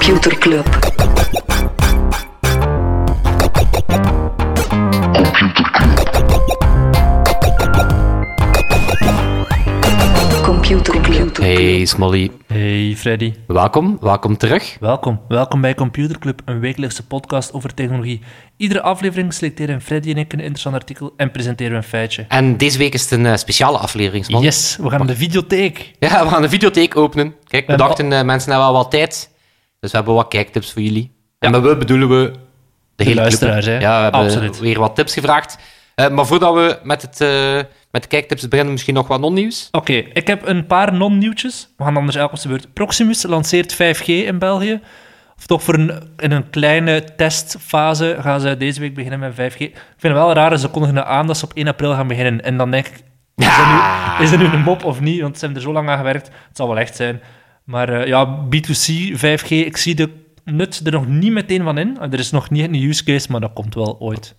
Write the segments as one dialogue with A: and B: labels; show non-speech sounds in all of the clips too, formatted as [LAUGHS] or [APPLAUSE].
A: Computer Club. Computer Club.
B: Hey Smolly,
C: Hey Freddy,
B: welkom, welkom terug.
C: welkom. Welkom bij Computer Club, een wekelijkse podcast over technologie. Iedere aflevering selecteren Freddy en ik een interessant artikel en presenteren we een feitje.
B: En deze week is het een eh, speciale aflevering, Smolly.
C: Yes, we gaan de videotheek.
B: Ja, we gaan de videotheek openen. Kijk, we
C: En
B: dachten, eh, mensen hebben wel wat tijd, dus we hebben wat kijktips voor jullie. En met we bedoelen we de, hele
C: luisteraars, hè.
B: Ja, we hebben
C: Absoluut.
B: weer wat tips gevraagd. Eh, maar voordat we met, het, eh, met de kijktips beginnen, misschien nog wat non-nieuws.
C: Oké, ik heb een paar non-nieuwtjes. We gaan anders elke op de beurt. Proximus lanceert 5G in België. Of toch voor een, in een kleine testfase gaan ze deze week beginnen met 5G. Ik vind het wel raar, ze kondigen aan dat ze op 1 april gaan beginnen. En dan denk ik, is dat nu, is dat nu een mop of niet? Want ze hebben er zo lang aan gewerkt. Het zal wel echt zijn. Maar eh, ja, B2C, 5G, ik zie de nut er nog niet meteen van in. Er is nog niet een use case, maar dat komt wel ooit.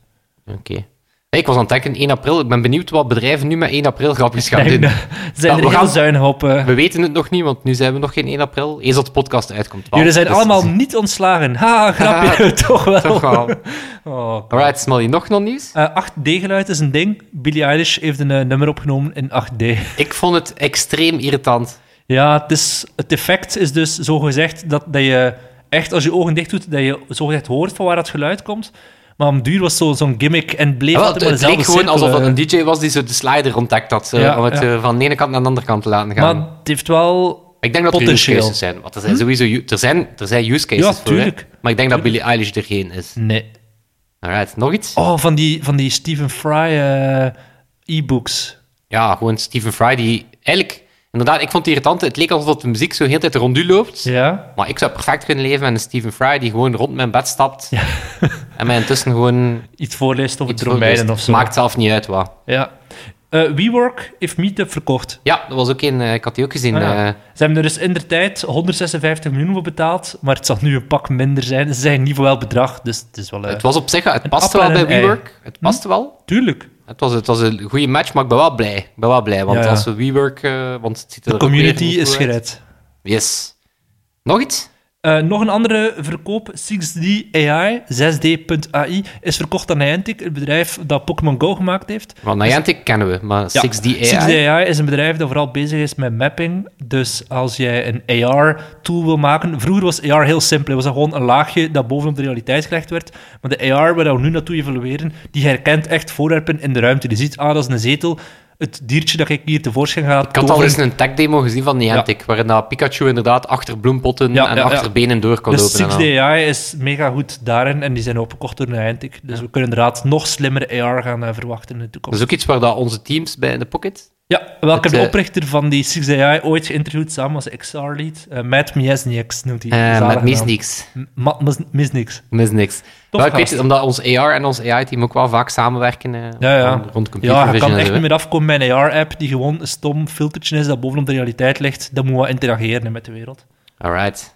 B: Oké. Hey, ik was aan het denken, 1 april. Ik ben benieuwd wat bedrijven nu met 1 april grapjes gaan doen.
C: Ze zijn er
B: we gaan-
C: zuinig op. eh.
B: We weten het nog niet, want nu zijn we nog geen 1 april. Eens dat de podcast uitkomt.
C: Jullie zijn
B: Dus-
C: allemaal niet ontslagen. Ha, grapje, [LAUGHS] [LAUGHS] toch wel.
B: Toch wel. [LAUGHS]
C: Oh,
B: Alright, Smolly, nog non-nieuws?
C: Eh, 8D-geluid is een ding. Billie Eilish heeft een eh, nummer opgenomen in 8D.
B: Ik vond het extreem irritant.
C: Ja, het, is, het effect is dus zo gezegd dat, dat je echt, als je ogen dicht doet, dat je zo gezegd hoort van waar dat geluid komt. Maar om duur was zo- zo'n gimmick en bleef
B: Ja, wel,
C: altijd
B: het, het leek
C: dezelfde
B: gewoon alsof het een DJ was die zo de slider ontdekt had.
C: Ja,
B: om het
C: ja.
B: eh, van de ene kant naar de andere kant te laten
C: eh.
B: gaan.
C: Maar het heeft wel...
B: ik denk dat er use cases zijn. Want er zijn sowieso u- er zijn, er zijn use cases
C: Ja,
B: voor.
C: tuurlijk.
B: Maar ik denk dat Billie Eilish er geen is.
C: Nee.
B: Alright, nog iets?
C: Oh, van die, van die Stephen Fry eh, e-books.
B: Ja, gewoon Stephen Fry die eigenlijk... Inderdaad, ik vond het irritant. Het leek alsof de muziek zo heel tijd rond u loopt.
C: Ja.
B: Maar ik zou perfect kunnen leven met een Stephen Fry die gewoon rond mijn bed stapt. [LAUGHS] en mij intussen gewoon
C: Iets voorleest over
B: voorleest.
C: of zo.
B: Maakt zelf niet uit wat.
C: Ja. Eh, WeWork heeft Meetup verkocht.
B: Ja, dat was ook een... eh, ik had die ook gezien.
C: Ah, ja.
B: eh,
C: Ze hebben er dus in de tijd 156 miljoen voor betaald, maar het zal nu een pak minder zijn. Ze zeggen niet voor welk bedrag, dus het is wel...
B: het was op zich... Het paste
C: appel
B: wel bij
C: ei.
B: WeWork. Het paste wel.
C: Tuurlijk.
B: Het was, het was een goede match, maar ik ben wel blij. Ik ben wel blij, want
C: Ja, ja.
B: als we WeWork... eh want het ziet er
C: De community is gered.
B: Yes. Nog iets?
C: Eh, nog een andere verkoop, 6D AI, 6D.ai, is verkocht aan Niantic, het bedrijf dat Pokémon Go gemaakt heeft.
B: Want Niantic kennen we, maar 6D AI...
C: 6D AI is een bedrijf dat vooral bezig is met mapping. Dus als jij een AR-tool wil maken... Vroeger was AR heel simpel. Het was gewoon een laagje dat bovenop de realiteit gelegd werd. Maar de AR, waar we nu naartoe evolueren, die herkent echt voorwerpen in de ruimte. Die ziet, ah, dat is een zetel. Het diertje dat ik hier tevoorschijn ga
B: Ik had al eens een tech-demo gezien van Niantic, waarin dat Pikachu inderdaad achter bloempotten
C: Ja,
B: en
C: ja, ja.
B: achter benen door kan
C: Dus
B: lopen. en
C: 6D
B: al.
C: AI is mega goed daarin en die zijn opgekocht door Niantic. Dus we kunnen inderdaad nog slimmere AR gaan eh, verwachten in de toekomst.
B: Dat is ook iets waar dat onze teams bij in de pocket...
C: Ja, wel,
B: Het,
C: de
B: eh,
C: oprichter van die 6AI ooit geïnterviewd samen als XR-lead. Eh, Matt Miesniks noemt hij.
B: eh
C: Zalige
B: met mis
C: naam.
B: niks.
C: M- Ma- mis, mis niks.
B: Mis niks.
C: Tof
B: Maar ik weet omdat ons AR en ons AI-team ook wel vaak samenwerken
C: Ja, ja.
B: rond- computer
C: Ja, je kan echt niet meer afkomen met een AR-app die gewoon een stom filtertje is dat bovenop de realiteit ligt. Dat moet wat interageren met de wereld.
B: Alright.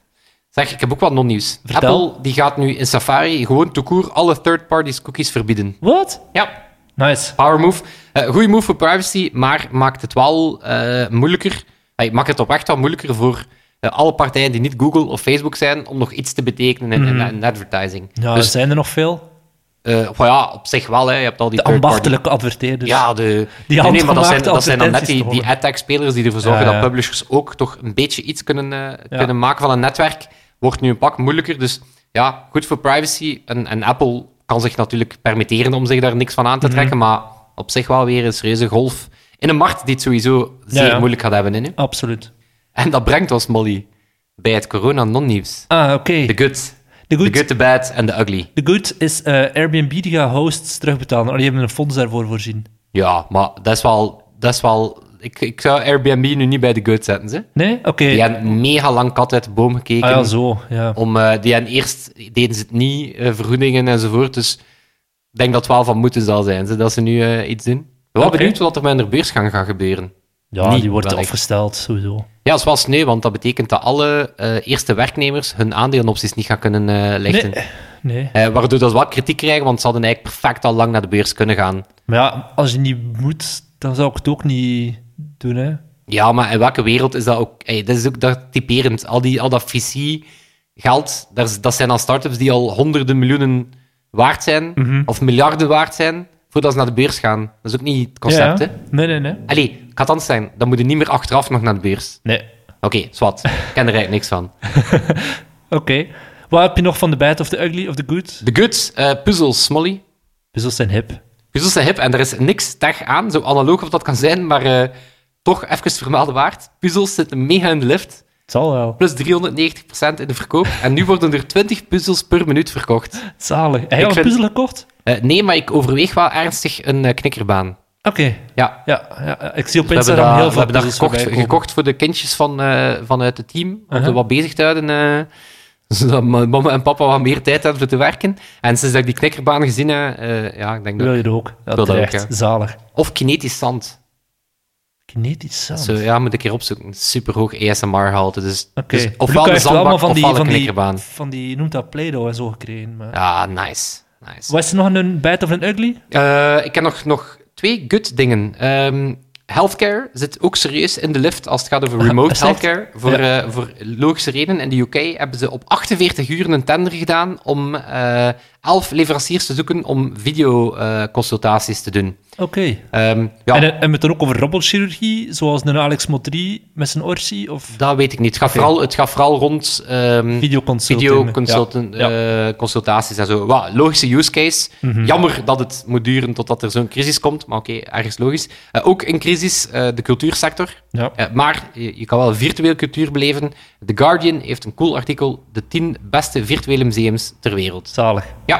B: Zeg, ik heb ook wat non-nieuws. Apple die gaat nu in Safari gewoon toekoer alle third-party cookies verbieden.
C: Wat?
B: Ja,
C: Nice.
B: power move. Eh goeie move voor privacy, maar maakt het wel eh, moeilijker. Hey, maakt het oprecht wel moeilijker voor eh, alle partijen die niet Google of Facebook zijn om nog iets te betekenen in, in- in advertising.
C: Ja,
B: dus
C: zijn er nog veel?
B: well ja, op zich wel. Hè. Je hebt al die
C: De ambachtelijke adverteerders.
B: Ja, de,
C: Die
B: nee, nee, maar dat zijn, dat zijn dan net die, die ad-tech-spelers die ervoor zorgen
C: Ja, ja.
B: dat publishers ook toch een beetje iets kunnen, kunnen maken van een netwerk. Wordt nu een pak moeilijker. Dus ja, goed voor privacy. En, en Apple kan zich natuurlijk permitteren om zich daar niks van aan te
C: Mhm.
B: trekken. Maar op zich wel weer een serieuze golf in een markt die het sowieso zeer
C: ja.
B: moeilijk gaat hebben. Hè, nu.
C: Absoluut.
B: En dat brengt ons, Molly, bij het corona-non-nieuws.
C: Ah, oké.
B: The good.
C: De
B: The
C: good,
B: good, the bad en the ugly.
C: de good is eh, Airbnb die gaat hosts terugbetalen. Oh, die hebben een fonds daarvoor voorzien.
B: Ja, maar dat is wel... Dat is wel ik, ik zou Airbnb nu niet bij de good zetten, ze.
C: Nee? Oké.
B: Die hebben mega lang kat uit de boom gekeken.
C: Ah ja, zo. Ja.
B: om, eh, die hebben eerst deden ze het niet, eh, vergoedingen enzovoort. Dus ik denk dat het wel van moeten zal zijn, ze, dat ze nu eh, iets doen. Wel
C: Oké.
B: benieuwd wat er met hun beursgang gaat gebeuren.
C: Ja,
B: Niet
C: die wordt
B: wellicht.
C: afgesteld, sowieso.
B: Ja, wel sneu, want dat betekent dat alle eerste werknemers hun aandelenopties niet gaan kunnen lichten.
C: Nee. Nee.
B: Eh, waardoor dat ze wel kritiek krijgen, want ze hadden eigenlijk perfect al lang naar de beurs kunnen gaan.
C: Maar ja, als je niet moet, dan zou ik het ook niet hè.
B: Ja, maar in welke wereld is dat ook... Ey, dat is ook dat typerend. Al, die, al dat VC geld, dat, zijn dan start-ups die al honderden miljoenen waard zijn,
C: Mhm.
B: of miljarden waard zijn, voordat ze naar de beurs gaan. Dat is ook niet het concept,
C: Ja,
B: hè?
C: Nee, nee, nee.
B: Allee, het kan anders zijn. Dan moet je niet meer achteraf nog naar de beurs.
C: Nee.
B: Oké, zwart. Ik ken er eigenlijk niks van. [LAUGHS]
C: Oké. Wat heb je nog van de bad of the ugly of the good?
B: De good, eh, puzzles, Smolly.
C: Puzzels zijn hip.
B: Puzzles zijn hip en er is niks tech aan, zo analoog of dat kan zijn, maar eh, toch even vermelden waard. Puzzles zitten mega in de lift.
C: Het zal wel.
B: Plus 390% in de verkoop. En nu worden er 20 puzzels per minuut verkocht.
C: Zalig. Heb je al een
B: vind-
C: puzzel gekocht?
B: Eh, nee, maar ik overweeg wel ernstig een eh, knikkerbaan.
C: Oké.
B: Ja,
C: Ja, ja, ja, ik zie op
B: we hebben,
C: Instagram
B: dat,
C: heel
B: we
C: veel
B: hebben dat
C: puzzels
B: gekocht, gekocht voor de kindjes van, eh, vanuit het team. Om
C: Uh-huh.
B: ze wat bezig te houden. [LAUGHS] zodat ma- mama en papa wat meer tijd hebben voor te werken. En sinds dat ik die knikkerbaan gezien heb, ja, ik denk dat...
C: Wil je er ook? Ja,
B: wil dat ook.
C: Zalig.
B: Of kinetisch zand.
C: Kinetisch zand.
B: Zo, ja, moet ik keer opzoeken. Super hoog ASMR-halte. Dus,
C: Oké.
B: dus
C: Luca
B: ofwel de
C: heeft wel
B: zandbak,
C: allemaal van die,
B: ofwel
C: van
B: een
C: die, van die, je noemt dat Play-Doh en zo gekregen. Maar...
B: Ja, nice. nice.
C: Wat is er nog een bad of een ugly?
B: Eh, ik heb nog, nog twee good dingen. Ehm, healthcare zit ook serieus in de lift als het gaat over [LAUGHS] remote healthcare. Voor, eh, voor logische redenen. In de UK hebben ze op 48 uur een tender gedaan om eh 11 leveranciers te zoeken om videoconsultaties te doen.
C: Oké.
B: Ehm, ja,
C: En, en we het dan ook over robotchirurgie, zoals een Alex Motri met zijn orsi? Of
B: dat weet ik niet. Het gaat, vooral, het gaat vooral rond ehm
C: Ja.
B: eh, en zo. Wat, logische use case.
C: Mhm.
B: Jammer dat het moet duren totdat er zo'n crisis komt, maar oké, ergens logisch. Eh, ook een crisis, eh, de cultuursector.
C: Ja.
B: Eh, maar je, je kan wel virtueel cultuur beleven. The Guardian heeft een cool artikel, de 10 beste virtuele museums ter wereld.
C: Zalig.
B: Ja,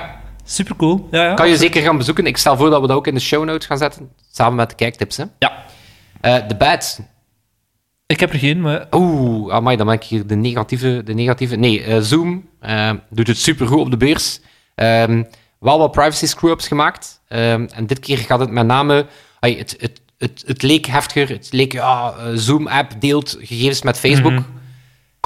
C: Super cool. Ja, ja.
B: kan je zeker gaan bezoeken. Ik stel voor dat we dat ook in de show notes gaan zetten, samen met de kijktips. Hè.
C: Ja.
B: Eh, de bad.
C: Ik heb er geen, maar
B: Oeh, amai, dan ben ik hier de negatieve. De negatieve. Nee, eh, Zoom eh, doet het supergoed op de beurs. Ehm, wel wat privacy screw-ups gemaakt. Ehm, en dit keer gaat het met name... het, het, het, het leek heftiger. Het leek, ja, Zoom-app deelt gegevens met Facebook.
C: Mhm.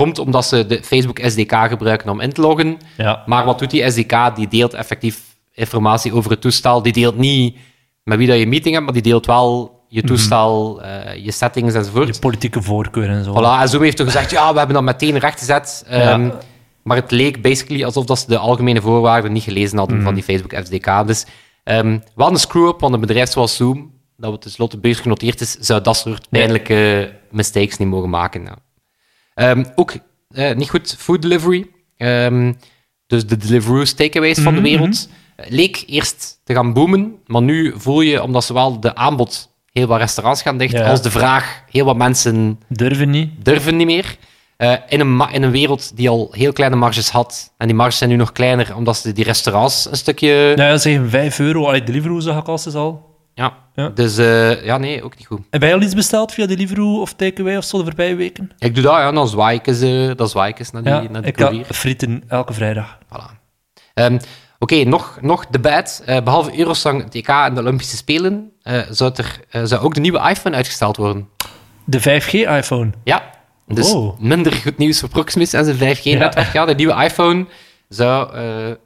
B: Komt omdat ze de Facebook SDK gebruiken om in te loggen.
C: ja.
B: Maar wat doet die SDK? Die deelt effectief informatie over het toestel. Die deelt niet met wie dat je meeting hebt, maar die deelt wel je toestel, eh, je settings enzovoort.
C: je politieke voorkeur en zo.
B: Voilà, en Zoom heeft toen gezegd, ja, we hebben dat meteen rechtgezet. Ehm,
C: Ja.
B: Maar het leek basically alsof dat ze de algemene voorwaarden niet gelezen hadden
C: Mhm.
B: van die Facebook SDK. Dus ehm wel een screw-up, want een bedrijf zoals Zoom, dat we tenslotte beurs genoteerd is, zou dat soort
C: Nee.
B: pijnlijke mistakes niet mogen maken. ja. Ehm, ook eh, niet goed, food delivery. Ehm, dus de Deliveroo's takeaways van de
C: Mhm,
B: wereld. Eh, Leek eerst te gaan boomen, maar nu voel je, omdat zowel de aanbod heel wat restaurants gaan dicht,
C: Ja.
B: als de vraag heel wat mensen
C: Durven niet.
B: durven niet meer. Eh, in, een ma- in een wereld die al heel kleine marges had. En die marges zijn nu nog kleiner, omdat ze die restaurants een stukje...
C: Nou ja, zeggen 5 euro. Allee, Deliveroo zag ik is al.
B: Ja.
C: Ja.
B: Dus eh, ja, nee, ook niet goed.
C: Heb jij al iets besteld via Deliveroo of Takeaway of zo de voorbije weken?
B: Ik doe dat, ja, dan zwaai ik eens, eh, dan zwaai ik eens naar die,
C: Ja,
B: naar die
C: ik
B: courier.
C: frieten elke vrijdag.
B: Voilà. Ehm, Oké, nog, nog de bad. Eh, behalve Eurosong, het EK en de Olympische Spelen, zou, er, zou ook de nieuwe iPhone uitgesteld worden.
C: De 5G-iPhone.
B: Ja, dus
C: Oh.
B: minder goed nieuws voor Proximus en zijn 5G-netwerk. Ja. de nieuwe iPhone zou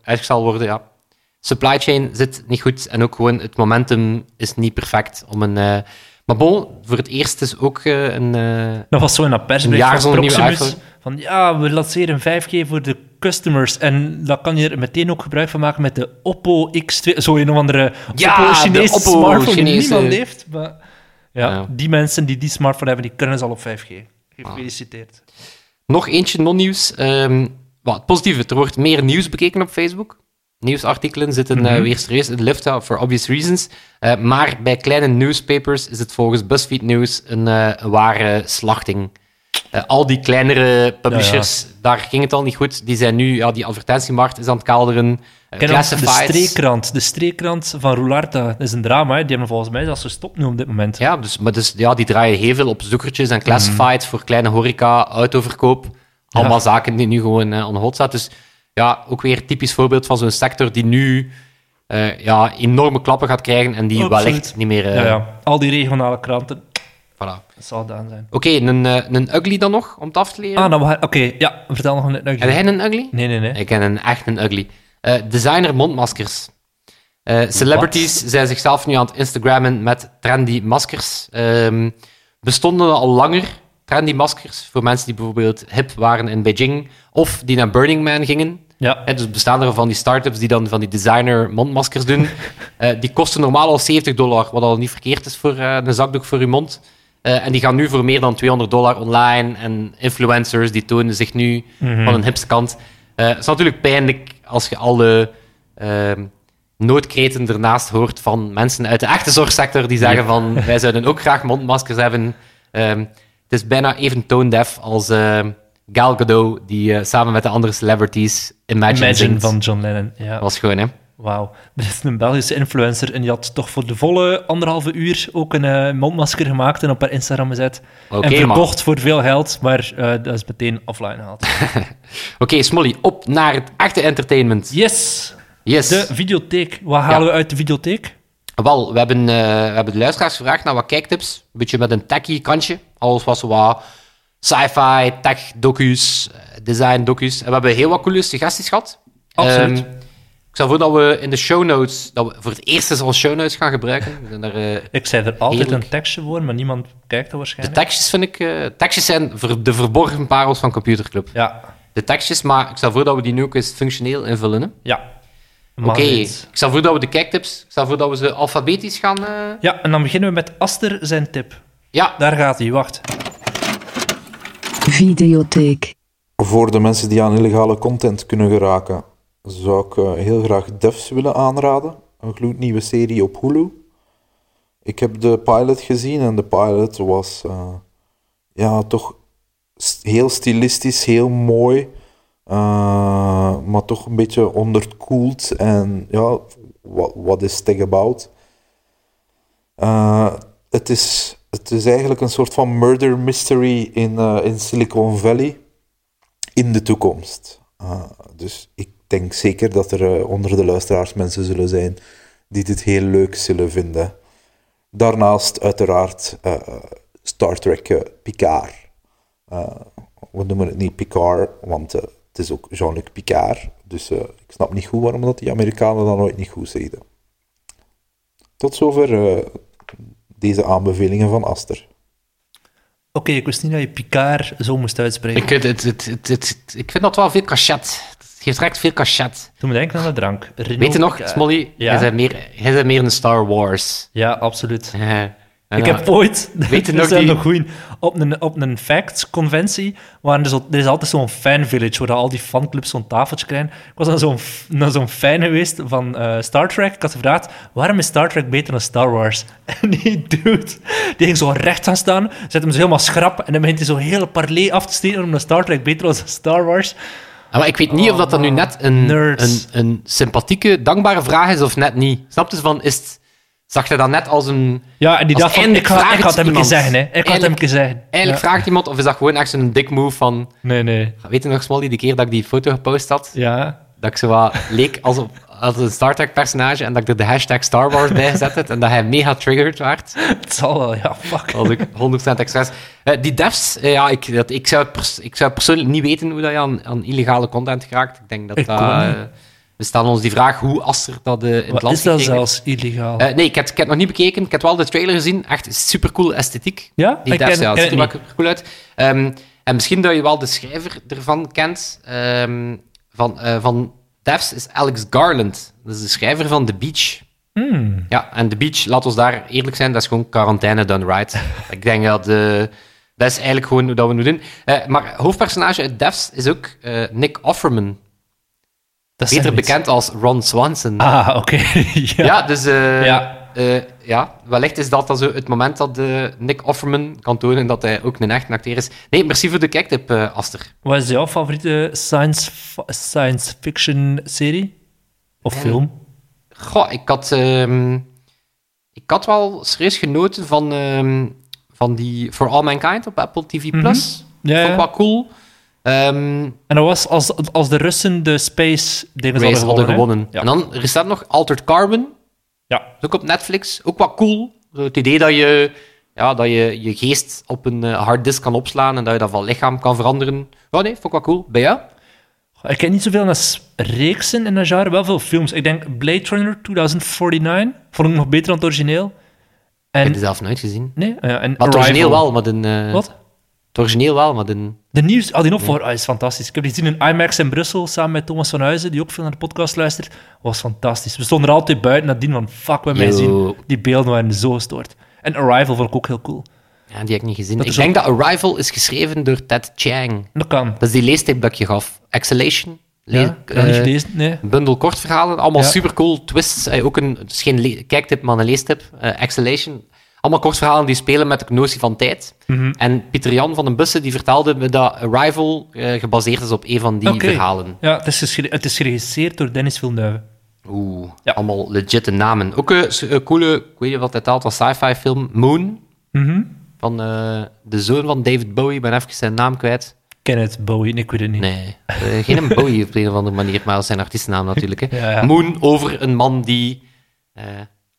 B: uitgesteld worden, ja. Supply chain zit niet goed en ook gewoon het momentum is niet perfect om een... eh, maar bon, voor het eerst is ook eh, een... eh,
C: Dat was zo in dat persbericht van Proximus. Van ja, we lanceren 5G voor de customers. En dan kan je er meteen ook gebruik van maken met de Oppo X2. Zo een of andere
B: Ja,
C: Oppo
B: de
C: Chinese
B: Oppo
C: smartphone die niemand heeft. Maar ja,
B: Ja.
C: die mensen die die smartphone hebben, die kunnen ze al op 5G. Gefeliciteerd.
B: Nog eentje non-nieuws. Ehm, wat het positieve, er wordt meer nieuws bekeken op Facebook. Nieuwsartikelen zitten
C: Mhm.
B: weer serieus in de lift, for obvious reasons. Eh, maar bij kleine newspapers is het volgens BuzzFeed News een, eh, een ware slachting. Al die kleinere publishers, daar ging het al niet goed. Die zijn nu, ja, die advertentiemarkt is aan het
C: ook de streekkrant. De streekkrant van Roularta. Dat is een drama. Hè. Die hebben volgens mij zelfs gestopt nu op dit moment.
B: Ja, dus, maar dus, ja, die draaien heel veel op zoekertjes en classified voor kleine horeca, autoverkoop. Allemaal
C: Mhm. Ja.
B: zaken die nu gewoon on hold staan. Dus ja, ook weer typisch voorbeeld van zo'n sector die nu eh, ja, enorme klappen gaat krijgen en die
C: Absoluut.
B: wellicht niet meer... eh,
C: Ja, ja. Al die regionale kranten.
B: Voilà.
C: Dat zal gedaan zijn.
B: Oké, een, eh, een ugly dan nog, om het af te leren.
C: Ah, nou, oké. ja, vertel nog een ugly.
B: Heb jij een ugly?
C: Nee, nee, nee.
B: Ik ken een echt een ugly. Designer mondmaskers. Celebrities zijn zichzelf nu aan het Instagrammen met trendy maskers. Ehm, bestonden al langer, trendy maskers voor mensen die bijvoorbeeld hip waren in Beijing of die naar Burning Man gingen.
C: Ja.
B: Hè, dus bestaan er van die start-ups die dan van die designer mondmaskers doen. [LAUGHS] Eh, die kosten normaal al 70 dollar, wat al niet verkeerd is voor eh, een zakdoek voor je mond. Eh, en die gaan nu voor meer dan 200 dollar online. En influencers die tonen zich nu
C: Mhm.
B: van een hipste kant. Het is natuurlijk pijnlijk als je alle ehm noodkreten ernaast hoort van mensen uit de echte zorgsector die zeggen van wij zouden ook graag mondmaskers hebben. Ehm, het is bijna even tone deaf als ehm, Gal Gadot, die eh, samen met de andere celebrities Imagine,
C: Imagine
B: zingt.
C: van John Lennon. Ja.
B: Dat was gewoon, hè.
C: Wauw. Er is een Belgische influencer en die had toch voor de volle anderhalve uur ook een eh, mondmasker gemaakt en op haar Instagram gezet.
B: Oké,
C: en
B: man.
C: verkocht voor veel geld, maar eh, dat is meteen offline gehaald. [LAUGHS]
B: Oké, Smolly, op naar het echte entertainment.
C: Yes!
B: Yes.
C: De videotheek. Wat halen we uit de videotheek?
B: Wel, we hebben, eh, we hebben de luisteraars gevraagd naar wat kijktips. Een beetje met een techie kantje. Alles was wat sci-fi, tech-docu's, eh, design-docu's. En we hebben heel wat coole suggesties gehad.
C: Absoluut.
B: Ehm, ik stel voor dat we in de show notes, dat we voor het eerst eens als show notes gaan gebruiken. We zijn daar, eh,
C: Ik zei er altijd
B: Heerlijk.
C: een tekstje voor, maar niemand kijkt er
B: de
C: waarschijnlijk.
B: tekstjes vind ik... eh, tekstjes zijn ver- de verborgen parels van Computerclub.
C: Ja,
B: De tekstjes, maar ik stel voor dat we die nu ook eens functioneel invullen. hè.
C: ja.
B: Oké, ik stel voor dat we de kijktips... Ik stel voor dat we ze alfabetisch gaan... eh,
C: Ja, en dan beginnen we met Aster zijn tip.
B: Ja,
C: Daar gaat hij, wacht.
A: Videotheek.
D: Voor de mensen die aan illegale content kunnen geraken, zou ik eh, heel graag Devs willen aanraden. Een gloednieuwe serie op Hulu. Ik heb de pilot gezien en de pilot was eh, ja, toch heel stilistisch, heel mooi. Eh, maar toch een beetje onderkoeld en ja, wat, is tech about? Eh, het, is, het is eigenlijk een soort van murder mystery in, eh, in Silicon Valley in de toekomst. Dus ik denk zeker dat er onder de luisteraars mensen zullen zijn die dit heel leuk zullen vinden. Daarnaast uiteraard Star Trek Picard. We noemen het niet Picard, want het is ook Jean-Luc Picard. Dus eh, ik snap niet goed waarom dat die Amerikanen dat nooit niet goed zeiden. Tot zover eh, deze aanbevelingen van Aster.
C: Oké, ik wist niet dat je Picard zo moest uitspreken.
B: Ik, het, het, het, het, het- ik vind dat wel veel cachet. Het geeft direct veel cachet.
C: Toen me denken aan de drank. Renault
B: Weet je nog,
C: Picard.
B: Smolly?
C: Ja?
B: Jij bent meer, jij bent meer een Star Wars.
C: Ja, absoluut. Ik heb ooit,
B: Weet je
C: dat [LAUGHS]
B: nog die-
C: nog op een, op een facts-conventie, waren er, zo, er is altijd zo'n fanvillage, waar al die fanclubs zo'n tafeltje krijgen. Ik was naar zo'n, naar zo'n fan geweest van eh, Star Trek. Ik had gevraagd, waarom is Star Trek beter dan Star Wars? [LAUGHS] En die dude, die ging zo recht gaan staan, zet hem zo helemaal schrap, en dan begint hij zo hele parley af te steken omdat Star Trek beter was dan [LAUGHS] Star Wars.
B: Ah, maar ik weet niet of dat dan nu net een,
C: Oh,
B: een, een sympathieke, dankbare vraag is of net niet. Snap je? Van, is het, zag je dat net als een...
C: Ja, en die dacht van, ik ga, ik het hem
B: iemand.
C: zeggen, hè. Ik het hem zeggen.
B: Eigenlijk
C: Ja.
B: vraagt iemand of is dat gewoon echt zo'n dik move van...
C: Nee, nee.
B: Weet je nog, Smolly, die keer dat ik die foto gepost had?
C: Ja.
B: Dat ik zo wat leek als, op, als een Star Trek personage en dat ik er de hashtag Star Wars bij gezet had en dat hij mega triggered werd. [LAUGHS]
C: Het zal wel, ja, fuck.
B: Als ik 100% expres. Eh, die devs, eh, ja, ik, dat, ik, zou ik zou persoonlijk niet weten hoe dat je aan, aan illegale content geraakt. Ik denk dat
C: Ik
B: dat... eh, we stellen ons die vraag hoe Aster dat eh, in het
C: Wat
B: land
C: is dat zelfs illegaal?
B: Eh, nee, ik heb, ik heb het nog niet bekeken. Ik heb wel de trailer gezien. Echt supercool esthetiek.
C: ja?
B: Die
C: Ik ken-
B: ziet er
C: het
B: wel cool uit. Ehm, en misschien dat je wel de schrijver ervan kent. ehm, van, eh, van devs is Alex Garland. Dat is de schrijver van The Beach.
C: Hmm.
B: Ja, en The Beach, laat ons daar eerlijk zijn, dat is gewoon quarantaine done right. [LAUGHS] ik denk dat de, dat is eigenlijk gewoon hoe dat we nu doen. Eh, maar hoofdpersonage uit Devs is ook eh, Nick Offerman.
C: Dat
B: Beter bekend als Ron Swanson.
C: Ah, oké. [LAUGHS] ja.
B: Ja, dus eh,
C: Ja.
B: eh, ja, wellicht is dat dan zo het moment dat eh, Nick Offerman kan tonen dat hij ook een echte acteur is. Nee, merci voor de kijktip, Aster.
C: Wat is jouw favoriete science, science fiction serie? Of film?
B: Goh, ik had, ehm, ik had wel serieus genoten van, ehm, van die For All Mankind op Apple TV+. Plus.
C: Ja,
B: Vond ik wel cool. Ehm
C: En dat was als, als de Russen de space
B: Race
C: hadden
B: hadden
C: gewonnen.
B: En dan recent nog Altered Carbon.
C: Ja.
B: Is ook op Netflix. Ook wat cool. Zo Het idee dat je, ja, dat je je geest op een eh, harddisk kan opslaan en dat je dat van lichaam kan veranderen. Ja, nee, vond ik wel cool. Bij jou?
C: Ik ken niet zoveel naar reeksen in dat genre, wel veel films. Ik denk Blade Runner 2049 vond ik nog beter dan het origineel.
B: Ik heb
C: En,
B: het zelf nooit gezien.
C: nee, ja, en
B: Maar het origineel wel, maar een... eh,
C: Wat?
B: Het origineel wel, maar de...
C: De nieuws, ah, die nog voor, ah, is fantastisch. Ik heb die gezien in IMAX in Brussel, samen met Thomas van Huizen, die ook veel naar de podcast luistert. Was fantastisch. We stonden er altijd buiten nadien van, fuck, we mij zien. Die beelden waren zo gestoord. En Arrival vond ik ook heel cool.
B: Ja, die heb ik niet gezien.
C: Dat
B: ik denk dat Arrival is geschreven door Ted Chiang.
C: Dat kan.
B: Dat is die leestip dat ik je gaf. Exhalation. Le-
C: Ja, niet
B: eh,
C: gelezen, nee.
B: Bundel kortverhalen, allemaal
C: Ja.
B: super cool twists. Eh, ook een, het is geen kijktip, maar een leestip. Eh, Exhalation. Allemaal kortverhalen die spelen met de notie van tijd.
C: Mhm.
B: En Pieter Jan van den Bussen die vertelde me dat Arrival eh, gebaseerd is op een van die verhalen.
C: Ja, het is, het is geregisseerd door Dennis Villeneuve.
B: Oeh,
C: Ja.
B: allemaal legitte namen. Ook een, coole, ik weet niet wat het taalt, was sci-fi film, Moon.
C: Mhm.
B: Van eh, de zoon van David Bowie, ik ben even zijn naam kwijt.
C: Kenneth Bowie, ik weet het niet.
B: Nee, eh, geen Bowie op een of andere manier, maar zijn artiestennaam natuurlijk. Hè. [LAUGHS]
C: Ja, ja.
B: Moon over een man die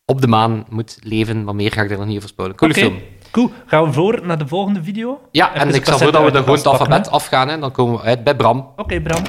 B: op de maan moet leven, maar meer ga ik er nog niet over spoilen. Coole
C: Oké,
B: film.
C: Cool. Gaan we voor naar de volgende video?
B: Ja,
C: Even
B: en ik stel
C: cassette
B: voor dat we dan
C: de
B: gewoon het alfabet afgaan, hè. dan komen we uit bij Bram.
C: Oké, Bram.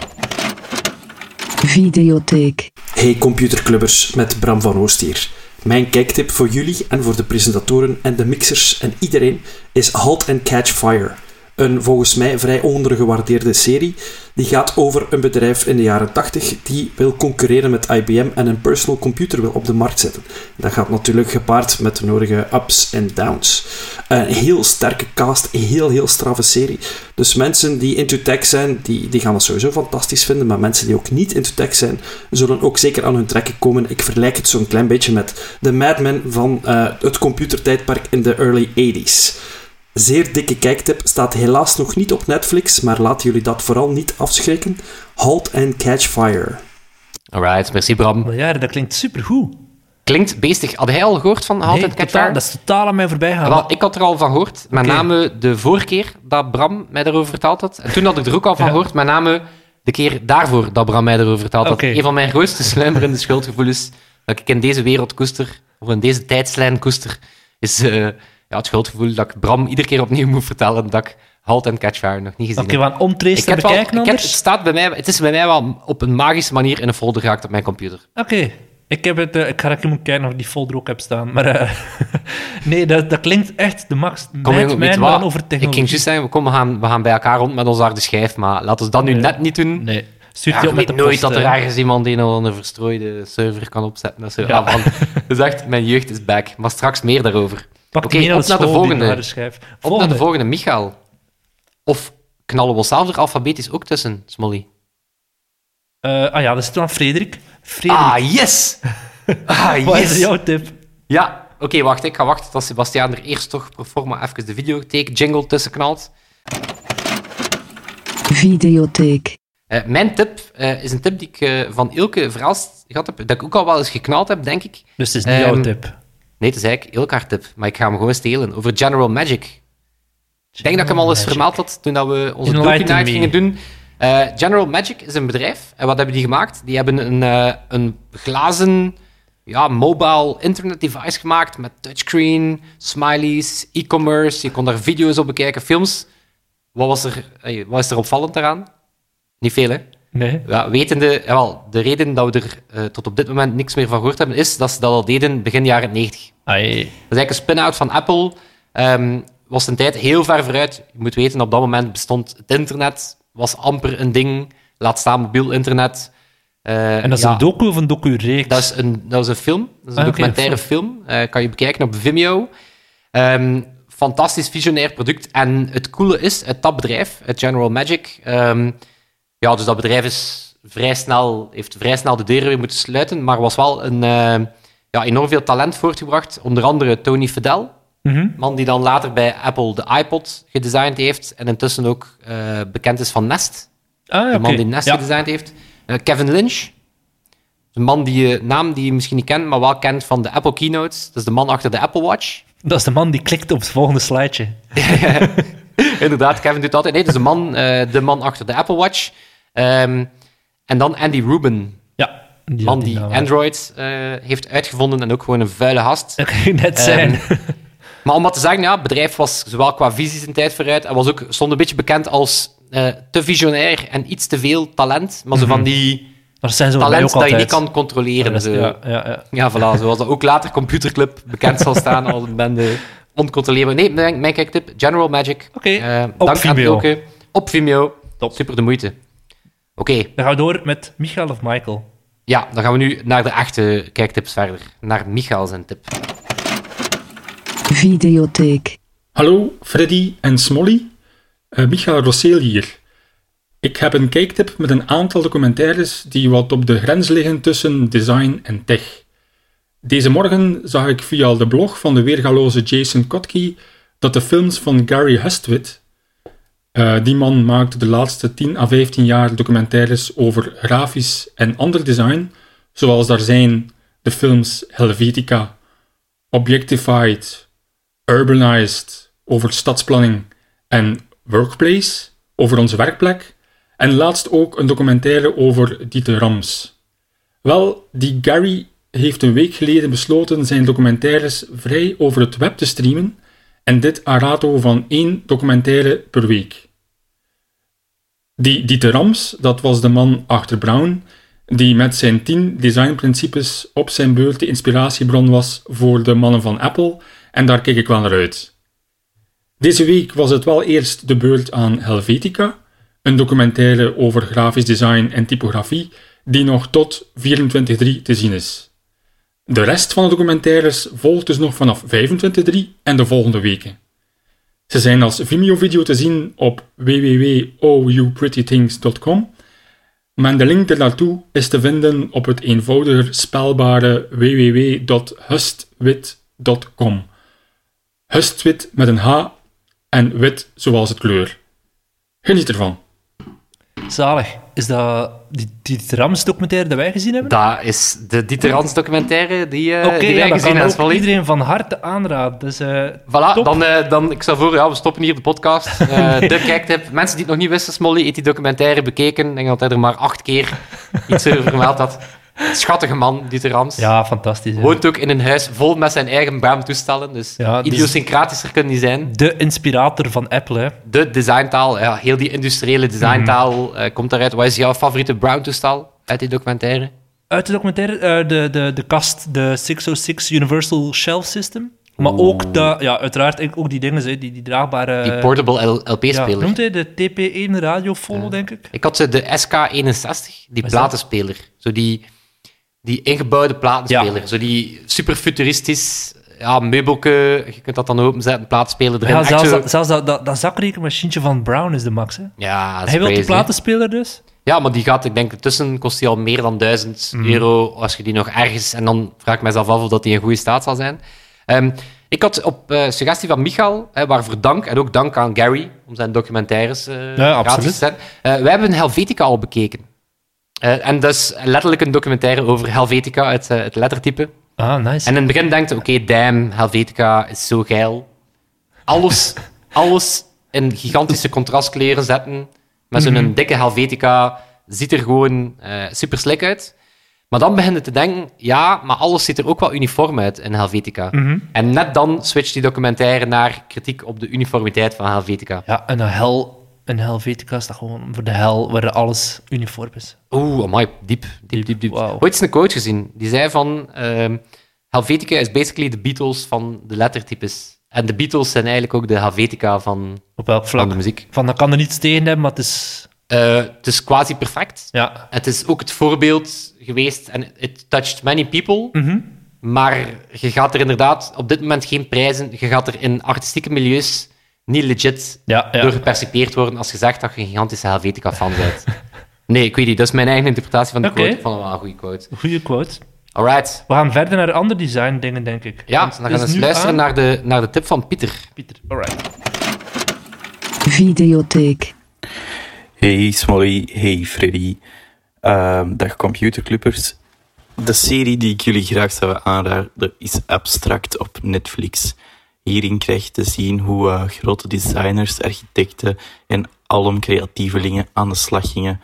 A: Videotheek.
E: Hey computerclubbers, met Bram van Oost hier. Mijn kijktip voor jullie en voor de presentatoren en de mixers en iedereen is Halt and Catch Fire. Een volgens mij vrij ondergewaardeerde serie die gaat over een bedrijf in de jaren 80 die wil concurreren met IBM en een personal computer wil op de markt zetten. Dat gaat natuurlijk gepaard met de nodige ups en downs. Een heel sterke cast, heel heel straffe serie. Dus mensen die into tech zijn, die, die gaan dat sowieso fantastisch vinden, maar mensen die ook niet into tech zijn, zullen ook zeker aan hun trekken komen. Ik vergelijk het zo'n klein beetje met de Mad Men van eh, het computertijdperk in de early 80s. Zeer dikke kijktip, staat helaas nog niet op Netflix, maar laten jullie dat vooral niet afschrikken. Halt and Catch Fire.
B: Alright, merci Bram.
C: Maar ja, dat klinkt supergoed.
B: Klinkt beestig. Had jij al gehoord van Halt
C: Nee,
B: and Catch
C: totaal,
B: Fire?
C: dat is totaal aan mij voorbij gegaan.
B: Wel, ik had er al van gehoord, met name de vorige keer dat Bram mij daarover verteld had. En toen had ik er ook al van
C: Ja.
B: gehoord, met name de keer daarvoor dat Bram mij daarover verteld had.
C: Oké.
B: Een van mijn grootste sluimerende schuldgevoelens dat ik in deze wereld koester, of in deze tijdslijn koester, is eh, ja, het schuldgevoel dat ik Bram iedere keer opnieuw moet vertellen dat ik Halt and Catch Fire nog niet gezien
C: Oké,
B: heb.
C: we gaan omtrace te bekijken
B: ik heb, het, staat bij mij, het is bij mij wel op een magische manier in een folder geraakt op mijn computer.
C: Oké. Ik, heb het, eh, ik ga even kijken of ik die folder ook heb staan. Maar eh, [LAUGHS] nee, dat, dat klinkt echt de max.
B: Kom,
C: Mijn, mijn man over
B: Ik ging juist zeggen, kom, we, gaan, we gaan bij elkaar rond met onze harde schijf, maar laten we dat nu
C: Nee.
B: net niet doen.
C: Nee, stuur
B: Ja,
C: die
B: je
C: op met
B: weet
C: de
B: nooit
C: post,
B: dat er
C: eh.
B: ergens iemand een of andere verstrooide server kan opzetten. Dat is, zo.
C: Ja.
B: Ah, man. dat is echt, mijn jeugd is back. Maar straks meer daarover.
C: Pak
B: Oké,
C: die mee
B: op naar de volgende.
C: schijf.
B: Op naar de volgende, Michael. Of knallen we zelf er alfabetisch ook tussen, Smolly?
C: Eh, ah ja, dat is dan Frederik. Frederik,
B: Ah, yes! [LAUGHS] Ah,
C: wat is
B: yes!
C: jouw tip?
B: Ja, oké, wacht. Ik ga wachten tot Sebastiaan er eerst toch pro forma even de videotheek jingle tussen knalt.
A: Videotheek.
B: Eh, mijn tip eh, is een tip die ik eh, van Ilke verhaald gehad heb, dat ik ook al wel eens geknald heb, denk ik.
C: Dus het is niet
B: Ehm,
C: jouw tip.
B: Nee, het is eigenlijk Ilke haar tip, maar ik ga hem gewoon stelen. Over General Magic. Ik denk dat ik hem al eens
C: Magic.
B: vermeld had toen dat we onze docu-night gingen doen. Eh, General Magic is een bedrijf. En wat hebben die gemaakt? Die hebben een, eh, een glazen ja, mobile internet device gemaakt met touchscreen, smileys, e-commerce. Je kon daar video's op bekijken, films. Wat, was er, wat is er opvallend daaraan? Niet veel, hè?
C: Nee.
B: Ja, wetende, jawel, de reden dat we er eh, tot op dit moment niks meer van gehoord hebben, is dat ze dat al deden begin jaren 90.
C: Ai.
B: Dat is eigenlijk een spin-out van Apple. Ehm, was een tijd heel ver vooruit. Je moet weten, op dat moment bestond het internet, was amper een ding. Laat staan mobiel internet. Eh,
C: En dat is
B: ja,
C: een docu of een docu-reeks?
B: dat is een, dat is een film. Dat is een
C: Ah,
B: documentaire film. Eh, kan je bekijken op Vimeo. Ehm, fantastisch visionair product. En het coole is, het dat bedrijf, het General Magic... ehm, ja, dus dat bedrijf is vrij snel, heeft vrij snel de deuren weer moeten sluiten, maar was wel een, eh, ja, enorm veel talent voortgebracht. Onder andere Tony Fadell,
C: Mhm.
B: man die dan later bij Apple de iPod gedesigned heeft en intussen ook eh, bekend is van Nest.
C: Ah,
B: De man die Nest
C: Ja.
B: gedesigned heeft. Eh, Kevin Lynch. Een man die je, naam die je misschien niet kent, maar wel kent van de Apple keynotes. Dat is de man achter de Apple Watch.
C: Dat is de man die klikt op het volgende slideje. [LAUGHS]
B: Inderdaad, Kevin doet altijd. Nee, dat is de man, de man achter de Apple Watch. Ehm, en dan Andy Rubin.
C: Ja. Die
B: man die
C: naam.
B: Android eh, heeft uitgevonden en ook gewoon een vuile gast.
C: Dat kan net zijn.
B: Ehm, Maar om wat te zeggen, ja, het bedrijf was zowel qua visies een tijd vooruit en was ook, stond een beetje bekend als eh, te visionair en iets te veel talent. Maar zo van die
C: dat zijn
B: talent dat je niet kan controleren.
C: Ja,
B: zo.
C: ja, ja, ja.
B: Ja, voilà. Zoals dat ook later Computerclub bekend zal staan als een bende oncontroleerbaar. Nee, mijn, mijn kijktip, General Magic.
C: Oké,
B: Eh,
C: op
B: dank aan
C: Vimeo.
B: Ilke. Op Vimeo.
C: Top.
B: Super de moeite. Oké,
C: Dan gaan we door met Michael of Michael.
B: ja, dan gaan we nu naar de echte kijktips verder. Naar Michael zijn tip.
A: Videotheek.
F: Hallo, Freddy en Smolly. Eh Michael Rosseel hier. Ik heb een kijktip met een aantal documentaires die wat op de grens liggen tussen design en tech. Deze morgen zag ik via de blog van de weergaloze Jason Kotke dat de films van Gary Hustwit, eh, die man maakte de laatste 10 à 15 jaar documentaires over grafisch en ander design, zoals daar zijn de films Helvetica, Objectified, Urbanized over stadsplanning en Workplace over onze werkplek en laatst ook een documentaire over Dieter Rams. Wel, die Gary heeft een week geleden besloten zijn documentaires vrij over het web te streamen en dit aan rato van één documentaire per week. Die Dieter Rams, dat was de man achter Brown, die met zijn 10 designprincipes op zijn beurt de inspiratiebron was voor de mannen van Apple, en daar kijk ik wel naar uit. Deze week was het wel eerst de beurt aan Helvetica, een documentaire over grafisch design en typografie, die nog tot 24-3 te zien is. De rest van de documentaires volgt dus nog vanaf 25-3 en de volgende weken. Ze zijn als Vimeo-video te zien op www.ouprettythings.com, maar de link ernaartoe is te vinden op het eenvoudiger spelbare www.hustwit.com. Hustwit met een H en wit zoals het kleur. Geniet ervan.
C: Zalig. Is dat die, die Rams documentaire dat wij gezien hebben?
B: Dat is de Dieter Rams documentaire die,
C: Oké,
B: die wij gezien hebben. Smolly.
C: iedereen van harte aanraden. Dus, eh,
B: Voilà,
C: top.
B: dan, eh, dan, ik stel voor, ja, we stoppen hier de podcast. [LAUGHS] Eh, de kijktip. Mensen die het nog niet wisten, Smolly heeft die documentaire bekeken. Ik denk dat hij er maar acht keer iets over vermeld had. Schattige man, Dieter Rams.
C: Ja, fantastisch. hè.
B: Woont ook in een huis vol met zijn eigen BAM-toestellen. Dus
C: Ja, dus-
B: idiosyncratischer kunnen die zijn.
C: De inspirator van Apple. Hè.
B: De designtaal, ja, heel die industriële designtaal eh, komt daaruit. Wat is jouw favoriete Brown-toestel uit die documentaire?
C: Uit de documentaire, eh, de, de, de kast, de 606 Universal Shelf System. Maar ook, de, ja, uiteraard ook die dingen, die, die draagbare...
B: Die portable L-
C: ja,
B: LP-speler.
C: noemt hij de TP1 Radio Follow, denk ik.
B: Ik had ze de SK61, die platenspeler. Zo die, die ingebouwde platenspeler. Zo die super futuristisch, ja, meubelke, je kunt dat dan openzetten, platenspeler erin.
C: Ja, zelfs,
B: zo-
C: zelfs dat, dat, dat zakrekenmachientje van Brown is de max. Hè.
B: ja,
C: Hij wil die platenspeler dus.
B: Ja, maar die gaat, ik denk, tussen kost die al meer dan 1000
C: Mhm.
B: euro als je die nog ergens... En dan vraag ik mezelf af of dat die in goede staat zal zijn. Ehm, ik had op eh, suggestie van Michael, hè, waarvoor dank, en ook dank aan Gary om zijn documentaires
C: Ja,
B: gratis te zetten. Eh, wij hebben Helvetica al bekeken. Eh, en dat is letterlijk een documentaire over Helvetica, het, eh, het lettertype.
C: Ah, nice.
B: En in het begin denkt je, oké, damn, Helvetica is zo geil. Alles, [LAUGHS] alles in gigantische contrastkleuren zetten. Met zo'n
C: Mhm.
B: dikke Helvetica ziet er gewoon eh, super slik uit. Maar dan begin je te denken, ja, maar alles ziet er ook wel uniform uit in Helvetica.
C: Mhm.
B: En net dan switcht die documentaire naar kritiek op de uniformiteit van Helvetica.
C: Ja, en een hel, een Helvetica gewoon voor de hel waar alles uniform is.
B: Oeh, amai, diep, diep, diep, diep.
C: Wauw.
B: Ooit eens een quote gezien. Die zei van... ehm, Helvetica is basically de Beatles van de lettertypes. En de Beatles zijn eigenlijk ook de Helvetica van,
C: Op welk
B: van
C: vlak?
B: de muziek.
C: Van, dat kan er niets tegen hebben, maar het is...
B: Eh, het is quasi perfect.
C: Ja.
B: Het is ook het voorbeeld geweest en it touched many people.
C: Mhm.
B: Maar je gaat er inderdaad op dit moment geen prijzen. Je gaat er in artistieke milieus niet legit
C: Ja, ja.
B: door gepercipeerd worden als je zegt dat je een gigantische Helvetica-fan bent. [LAUGHS] Nee, ik weet niet. Dat is mijn eigen interpretatie van de quote. Ik vond het wel een goede quote.
C: Goeie quote.
B: Alright.
C: We gaan verder naar andere design dingen, denk ik.
B: Ja,
C: Want
B: dan gaan we eens
C: nu
B: luisteren
C: aan-
B: naar de, naar de tip van Pieter.
C: Pieter, alright.
A: Videotheek.
G: Hey Smolly, hey Freddy. Ehm, dag computerclubbers. De serie die ik jullie graag zou aanraden is Abstract op Netflix. Hierin krijg je te zien hoe eh, grote designers, architecten en alom creatievelingen aan de slag gingen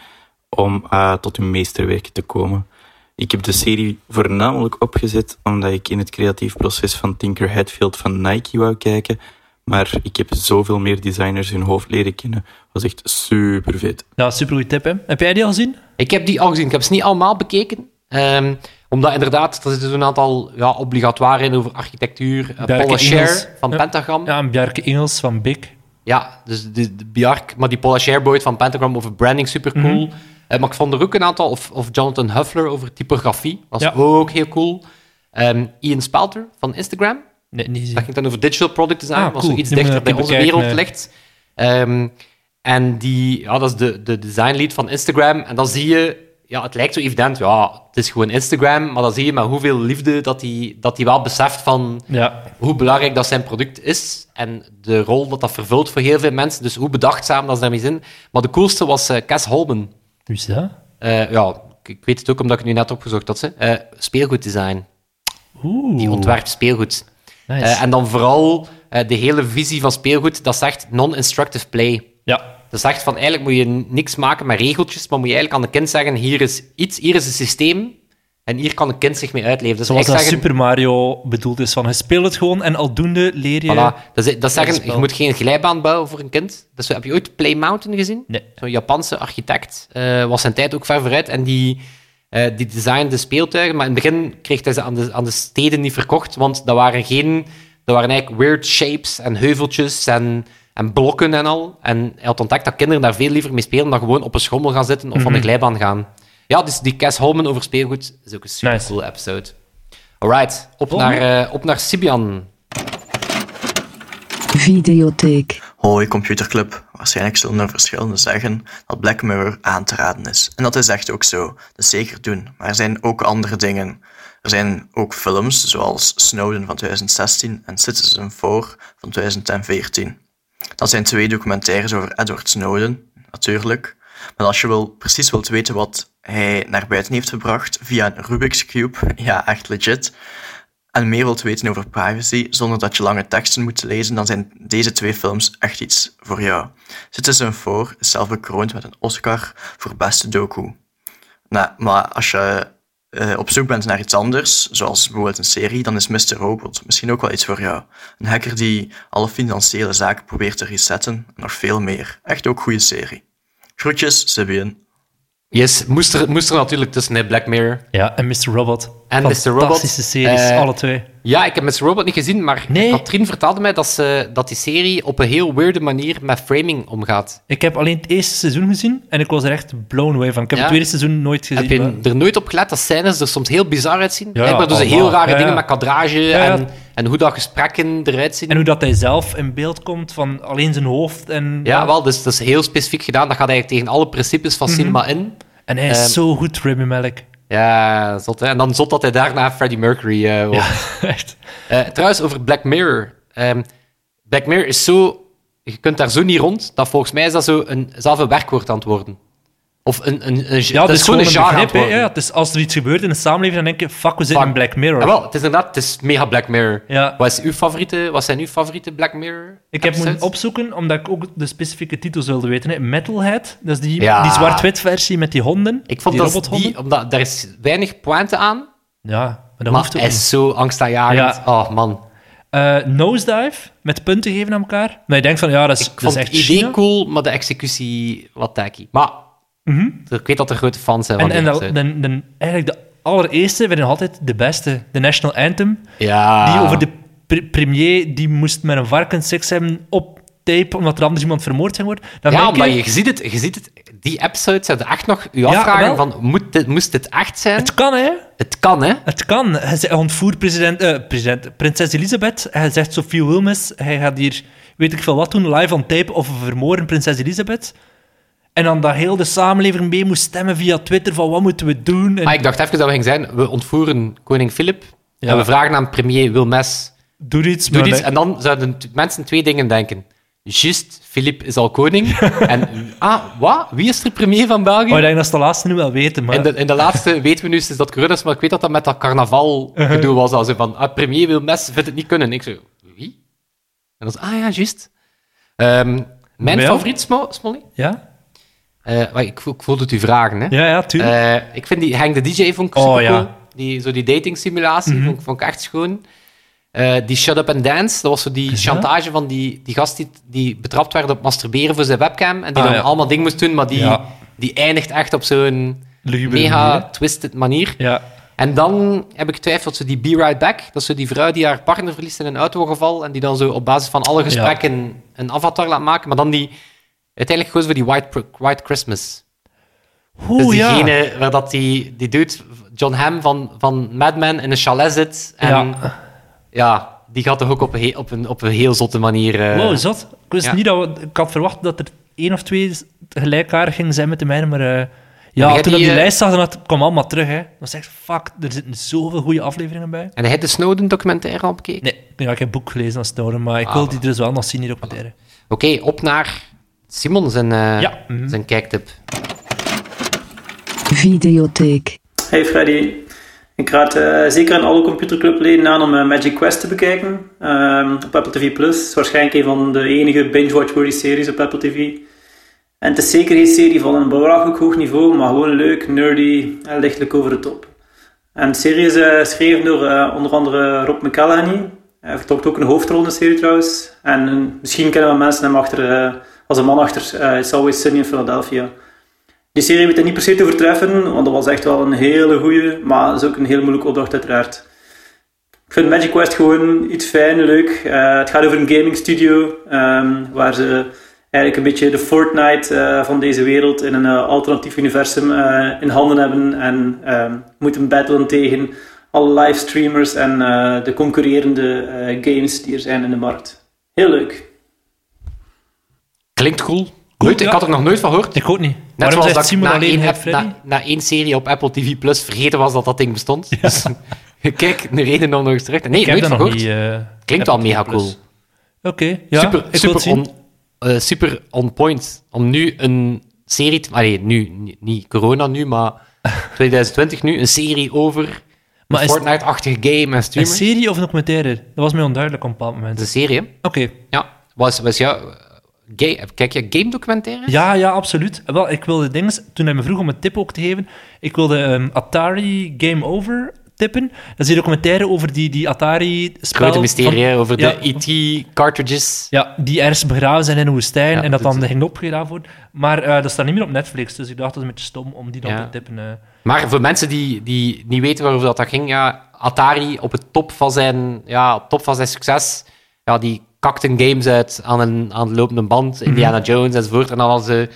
G: om eh, tot hun meesterwerken te komen. Ik heb de serie voornamelijk opgezet omdat ik in het creatief proces van Tinker Hatfield van Nike wou kijken, maar ik heb zoveel meer designers hun hoofd leren kennen. was echt super vet.
C: Ja, super goede tip, hè. Heb jij die al gezien?
B: Ik heb die al gezien. Ik heb ze niet allemaal bekeken. Ehm, Omdat inderdaad, er zitten een aantal ja, obligatoire in over architectuur. Uh, Paula. Scher van
C: Ja.
B: Pentagram. Ja,
C: Ja, en Bjarke Ingels van Big.
B: dus de, maar die Paula Scher boy van Pentagram over branding, super cool.
C: Mhm.
B: Eh, maar ik vond er ook een aantal, of, of Jonathan Huffler over typografie, was
C: Ja.
B: ook heel cool. Ehm, Ian Spalter van Instagram,
C: Nee, niet
B: dat
C: zien.
B: ging dan over digital product design,
C: Ah, cool.
B: zoiets
C: moet
B: dichter bij onze wereld
C: eh.
B: ligt. Ehm, en die, ja, dat is de, de designlead van Instagram. En dan zie je, ja, het lijkt zo evident, ja, het is gewoon Instagram, maar dan zie je met hoeveel liefde dat hij dat die wel beseft van
C: Ja.
B: hoe belangrijk dat zijn product is en de rol dat dat vervult voor heel veel mensen. Dus hoe bedachtzaam dat ze daarmee zijn. Maar de coolste was eh Cas Holman.
C: Wie is dat?
B: Eh, ja, ik, weet het ook omdat ik het nu net opgezocht had. Ze. Eh, speelgoeddesign.
C: Oeh.
B: Die ontwerpt speelgoed.
C: Nice.
B: En dan vooral de hele visie van speelgoed, dat zegt non-instructive play.
C: ja.
B: Dat zegt van eigenlijk moet je niks maken met regeltjes, maar moet je eigenlijk aan de kind zeggen: hier is iets, hier is een systeem en hier kan een kind zich mee uitleven. Dus
C: Zoals dat
B: zeggen,
C: Super Mario bedoeld is. Van, je speelt het gewoon en aldoende leer je...
B: Voilà. Dat, zeggen, je moet geen glijbaan bouwen voor een kind. Dus, heb je ooit Play Mountain gezien?
C: Nee.
B: Zo'n Japanse architect. eh, was zijn tijd ook ver vooruit. En die, eh die designde speeltuigen. Maar in het begin kreeg hij ze aan de, aan de steden niet verkocht. Want dat waren, geen, dat waren eigenlijk weird shapes en heuveltjes en, en blokken en al. En hij had ontdekt dat kinderen daar veel liever mee spelen dan gewoon op een schommel gaan zitten of van de glijbaan gaan. Ja, dus die Cas Holman over speelgoed is ook een super
C: Nice.
B: cool episode. Alright, op naar, eh, op naar Sibian.
A: Videotheek.
H: Hoi Computerclub. Waarschijnlijk zullen er verschillende zeggen dat Black Mirror aan te raden is. En dat is echt ook zo. Dus zeker doen. Maar er zijn ook andere dingen. Er zijn ook films zoals Snowden van 2016 en Citizen 4 van 2014. Dat zijn twee documentaires over Edward Snowden, natuurlijk. Maar als je wil, precies wilt weten wat hij naar buiten heeft gebracht via een Rubik's Cube, [LAUGHS] ja, echt legit, en meer wilt weten over privacy zonder dat je lange teksten moet lezen, dan zijn deze twee films echt iets voor jou. Citizen 4 is zelf bekroond met een Oscar voor beste docu. Nou, maar als je eh, op zoek bent naar iets anders, zoals bijvoorbeeld een serie, dan is Mr. Robot misschien ook wel iets voor jou. Een hacker die alle financiële zaken probeert te resetten en nog veel meer. Echt ook goede serie. Groetjes, Sibian.
B: Yes, moest er, moest er natuurlijk tussen, Black Mirror.
C: Ja, en Mr. Robot.
B: En Mr. Robot.
C: Fantastische series,
B: Eh,
C: alle twee.
B: Ja, ik heb Mr. Robot niet gezien, maar
C: Nee.
B: Katrien vertelde mij dat, ze, dat die serie op een heel weirde manier met framing omgaat.
C: Ik heb alleen het eerste seizoen gezien en ik was er echt blown away van. Ik heb
B: Ja?
C: het tweede seizoen nooit gezien.
B: Heb je
C: maar-
B: er nooit op gelet dat scènes er soms heel bizar uitzien?
C: Ja,
B: Blijkbaar doen ze heel rare
C: Ja,
B: dingen met kadrage. En, en hoe dat gesprekken eruit zien.
C: En hoe dat hij zelf in beeld komt van alleen zijn hoofd. En,
B: Ja, wel, dus dat is heel specifiek gedaan. Dat gaat eigenlijk tegen alle principes van cinema in.
C: En hij is
B: Ehm,
C: zo goed, Remy Malek.
B: Ja, zot, hè. En dan zot dat hij daarna Freddie Mercury eh wordt. [LAUGHS]
C: Echt.
B: Eh, trouwens, over Black Mirror. Ehm, Black Mirror is zo... Je kunt daar zo niet rond, dat volgens mij is dat zo een, zelf een werkwoord aan het worden. Of een, een, een,
C: Ja, het is gewoon een
B: genre.
C: Ja, het is, als er iets gebeurt in de samenleving, dan denk je, fuck, we zitten in Black Mirror.
B: Ja, wel, het is inderdaad, het is mega Black Mirror.
C: Ja.
B: Wat, is uw favoriete, wat zijn uw favoriete Black Mirror
C: Ik heb moeten opzoeken, omdat ik ook de specifieke titels wilde weten. Hè. Metalhead, dat is die,
B: Ja.
C: die zwart-wit versie met die honden.
B: Ik vond
C: die
B: dat
C: robothonden.
B: die, omdat daar is weinig pointe aan,
C: Ja, maar dat
B: maar
C: hoeft ook
B: hij
C: niet.
B: is zo angstaanjagend.
C: Ja.
B: Oh man.
C: Eh, Nosedive, met punten geven aan elkaar. Maar je denkt van, ja, dat is,
B: Ik
C: dat
B: vond
C: is
B: het
C: echt
B: idee
C: China.
B: cool, maar de executie wat tacky. Maar
C: Mhm.
B: ik weet dat er grote fans zijn van
C: En, en
B: die episode.
C: de, eigenlijk de allereerste ik altijd de beste. De National Anthem.
B: Ja.
C: Die over de pre- premier, die moest met een varken seks hebben op tape, omdat er anders iemand vermoord ging worden. Dan
B: Ja, maar
C: je,
B: je ziet het, je ziet het. Die episodes zouden echt nog u
C: Ja,
B: afvragen van, moet dit, moest dit echt zijn? Het,
C: Het kan, hè.
B: kan, hè?
C: Het kan. Hij ontvoert president, eh, president, prinses Elisabeth. Hij zegt Sophie Wilmes, hij gaat hier, weet ik veel wat doen, live on tape of vermoorden prinses Elisabeth. En dan dat heel de samenleving mee moest stemmen via Twitter van wat moeten we doen. En
B: Maar ik dacht even dat we gingen zijn, we ontvoeren koning Filip
C: Ja.
B: en we vragen aan premier Wilmes,
C: doe iets.
B: doe. En dan zouden mensen twee dingen denken. Just, Filip is al koning. [LAUGHS] en, ah, wat? Wie is er premier van België?
C: Maar ik denk dat ze de laatste nu wel weten. Maar...
B: In de, in de laatste [LAUGHS] weten we nu is dat corona is, maar ik weet dat dat met dat carnaval
C: Uh-huh.
B: gedoe was. Als van, ah, premier Wilmes vindt het niet kunnen. Ik zo, wie? En dan ah ja, juist. Ehm, mijn
C: Ja.
B: favoriet, Smo- Smolly?
C: Ja?
B: Eh, maar ik, voel- ik voelde het u vragen, hè.
C: Ja, ja, tuurlijk.
B: Eh, ik vind die Hang the DJ vond ik
C: Oh, ja.
B: cool. Die, zo die dating simulatie
C: Mhm.
B: vond, ik- vond ik echt schoon. Eh, die Shut Up and Dance, dat was zo die chantage van die, die gast die, die betrapt werd op masturberen voor zijn webcam. En die
C: Ah,
B: dan
C: ja.
B: allemaal dingen moest doen, maar die, die eindigt echt op zo'n mega
C: manier.
B: twisted manier.
C: Ja.
B: En dan heb ik getwijfeld, zo die Be Right Back. Dat is zo die vrouw die haar partner verliest in een autogeval en die dan zo op basis van alle gesprekken een avatar laat maken. Maar dan die... Uiteindelijk gewoon voor die White, White Christmas.
C: Oeh,
B: dus
C: ja.
B: diegene waar dat die, die dude, John Hamm van, van Mad Men, in een chalet zit. En ja,
C: Ja.
B: die gaat toch ook op een, op een, op een heel zotte manier... eh,
C: Wow, zot. Ik wist
B: ja.
C: niet dat we- Ik had verwacht dat er één of twee gelijkaardig gingen zijn met de mijne, maar... eh,
B: Ja,
C: ja, toen ik
B: die,
C: die
B: eh,
C: lijst zag, dan had- kwam allemaal terug. Hè. Dan zeg ik, fuck, er zitten zoveel goede afleveringen bij.
B: En hij heeft de Snowden-documentaire al bekeken?
C: Nee, ik heb geen boek gelezen als Snowden, maar ik
B: Ah,
C: wil die dus wel nog zien, die documentaire.
B: Oké, op naar Simon zijn, eh,
C: Ja. mhm.
B: zijn kijktip.
A: Videotheek.
I: Hey Freddy. Ik raad eh, zeker aan alle computerclubleden aan om eh, Magic Quest te bekijken. Ehm, op Apple TV+. Plus. Waarschijnlijk een van de enige binge-watch-worthy series op Apple TV. En het is zeker geen serie van een belachelijk hoog niveau, maar gewoon leuk, nerdy en lichtelijk over de top. En de serie is geschreven door onder andere Rob McElhenney. Hij vertolkt ook een hoofdrol in de serie trouwens. En misschien kennen we mensen hem achter, als een man achter It's Always Sunny in Philadelphia. Die serie weet het niet per se te overtreffen, want dat was echt wel een hele goeie, maar is ook een heel moeilijke opdracht uiteraard. Ik vind Magic Quest gewoon iets fijn, leuk. Eh, het gaat over een gaming studio, ehm, waar ze eigenlijk een beetje de Fortnite eh, van deze wereld in een eh, alternatief universum in handen hebben en ehm, moeten battlen tegen alle livestreamers en de concurrerende games die er zijn in de markt. Heel leuk.
B: Klinkt cool. Nooit,
C: ja.
B: Ik had er nog nooit van gehoord.
C: Ik ook niet.
B: Net
C: Waarom
B: zoals ik na één, app- na, na één serie op Apple TV Plus vergeten was dat dat ding bestond. Dus [LAUGHS] kijk, een reden om nog eens terug te... Nee,
C: ik
B: nooit van gehoord.
C: niet. eh,
B: Klinkt wel mega
C: Plus.
B: cool.
C: Oké, ja,
B: super,
C: ik
B: on, eh, super on point. Om nu een serie... Te, allee, nu, niet- corona nu, maar [LAUGHS] 2020 nu, een serie over een Fortnite-achtige game en
C: Een
B: streamers.
C: serie of een documentaire? Dat was mij onduidelijk op een bepaald moment.
B: een serie?
C: Oké.
B: Ja. Was, was jou... Ga- kijk je game documentaires?
C: Ja, ja, absoluut. Wel, ik wilde dingen... Toen hij me vroeg om een tip ook te geven, ik wilde ehm, Atari Game Over tippen. Dat is die documentaire over die, die Atari-spel...
B: Grote mysterie over
C: Ja.
B: de ET-cartridges.
C: Ja, die ergens begraven zijn in een woestijn
B: Ja,
C: en dat dan
B: is-
C: ging opgegraven worden. Maar eh, dat staat niet meer op Netflix, dus ik dacht dat is een beetje stom om die dan
B: Ja.
C: te tippen. eh.
B: Maar voor mensen die, die niet weten waarover dat, dat ging, ja, Atari op het top van zijn, ja, op top van zijn succes, ja, die kakten games uit aan, een, aan de lopende band, Indiana Jones enzovoort. En dan hadden ze,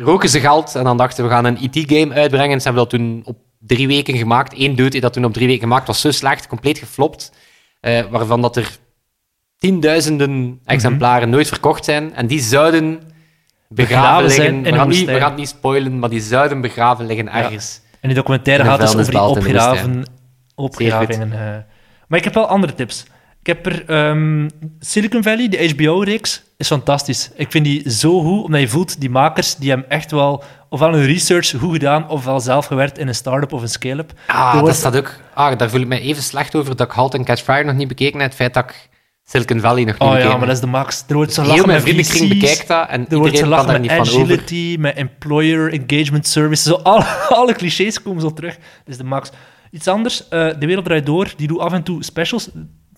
B: roken ze geld en dan dachten we gaan een ET-game uitbrengen. Ze hebben dat toen op drie weken gemaakt. Eén dude heeft dat toen op drie weken gemaakt. was zo slecht, compleet geflopt. eh, waarvan dat er tienduizenden exemplaren nooit verkocht zijn. En die zouden begraven, liggen. We gaan, niet, we gaan het niet spoilen, maar die zouden begraven liggen ergens.
C: En die documentaire gaat dus over die opgraven, opgravingen. eh. Maar ik heb wel andere tips. Ik heb er ehm, Silicon Valley, de HBO-reeks, is fantastisch. Ik vind die zo goed, omdat je voelt, die makers, die hebben echt wel ofwel hun research goed gedaan, ofwel zelf gewerkt in een start-up of een scale-up.
B: Ah, dat
C: wordt-
B: staat ook... Ah, daar voel ik me even slecht over dat ik Halt en Catch Fire nog niet bekeken heb. Het feit dat ik Silicon Valley nog niet
C: Oh
B: bekeken
C: ja, maar dat is de max. Er wordt zo
B: Heel
C: lachen
B: mijn
C: met
B: vriendenkring
C: VC's,
B: bekijkt dat en
C: Er wordt zo lachen
B: daar
C: met
B: niet van
C: agility, met employer engagement services. Zo alle, [LAUGHS] alle clichés komen zo terug. Dat is de max. Iets anders, eh, De Wereld Draait Door, die doet af en toe specials.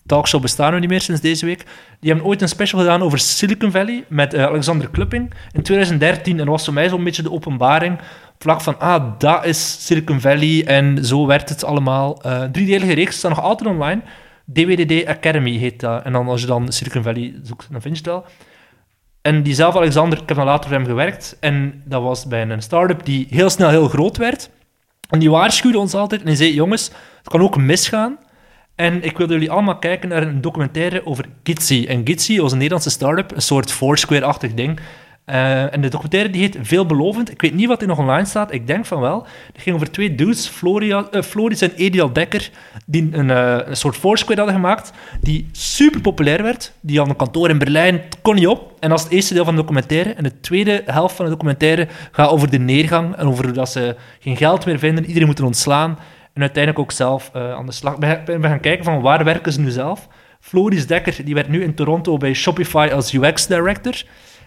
C: Talkshow bestaan nu niet meer sinds deze week. Die hebben ooit een special gedaan over Silicon Valley met eh, Alexander Klupping in 2013. En dat was voor mij zo'n beetje de openbaring. Vlak van, ah, dat is Silicon Valley en zo werkt het allemaal. Eh driedelige reeks staat nog altijd online. DWDD Academy heet dat. En dan als je dan Silicon Valley zoekt, dan vind je wel. En diezelfde Alexander, ik heb dan later voor hem gewerkt. En dat was bij een start-up die heel snel heel groot werd. En die waarschuwde ons altijd en die zei: Jongens, het kan ook misgaan. En ik wilde jullie allemaal kijken naar een documentaire over Gitsy. En Gitsy was een Nederlandse start-up, een soort Foursquare-achtig ding. Eh, en de documentaire die heet Veelbelovend. Ik weet niet wat er nog online staat, ik denk van wel. Het ging over twee dudes, eh, Floris en Edial Dekker, die een, eh, een soort Foursquare hadden gemaakt, die super populair werd. Die hadden een kantoor in Berlijn, het kon niet op. En dat is het eerste deel van de documentaire. En de tweede helft van de documentaire gaat over de neergang en over hoe dat ze geen geld meer vinden, iedereen moet ontslaan. En uiteindelijk ook zelf eh, aan de slag. We we gaan kijken van waar werken ze nu zelf. Floris Dekker die werkt nu in Toronto bij Shopify als UX-director.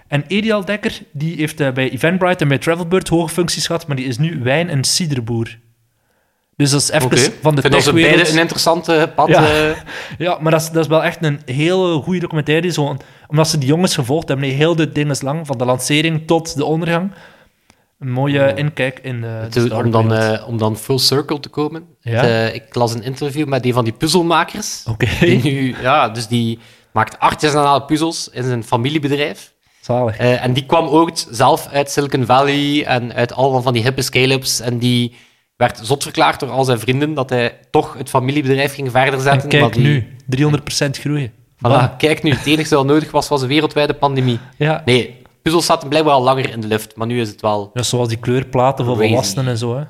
C: En Edial Dekker die heeft eh, bij Eventbrite en bij Travelbird hoge functies gehad, maar die is nu wijn- en ciderboer. Dus dat is even van de techwereld.
B: beide een interessante pad...
C: Ja.
B: eh, [LAUGHS]
C: Ja, maar dat is, dat is wel echt een hele goede documentaire. Zo, omdat ze die jongens gevolgd hebben, heel de dingen lang, van de lancering tot de ondergang. Een mooie inkijk in de, de
B: om, dan, eh, om dan full circle te komen.
C: Ja.
B: Eh, ik las een interview met een van die puzzelmakers.
C: Oké,
B: Die nu, ja, dus die maakt artisanale puzzels in zijn familiebedrijf.
C: zalig.
B: Eh, en die kwam ook zelf uit Silicon Valley en uit allemaal van die hippe scale-ups. En die werd zot verklaard door al zijn vrienden dat hij toch het familiebedrijf ging verder zetten.
C: en kijk
B: die-
C: nu, 300% groeien.
B: Voilà, kijk nu, het enige wat nodig was, was een wereldwijde pandemie.
C: Ja.
B: Nee, puzzels zaten blijkbaar al langer in de lucht, maar nu is het wel
C: Ja, zoals die kleurplaten voor
B: Crazy.
C: volwassenen en zo. Hè.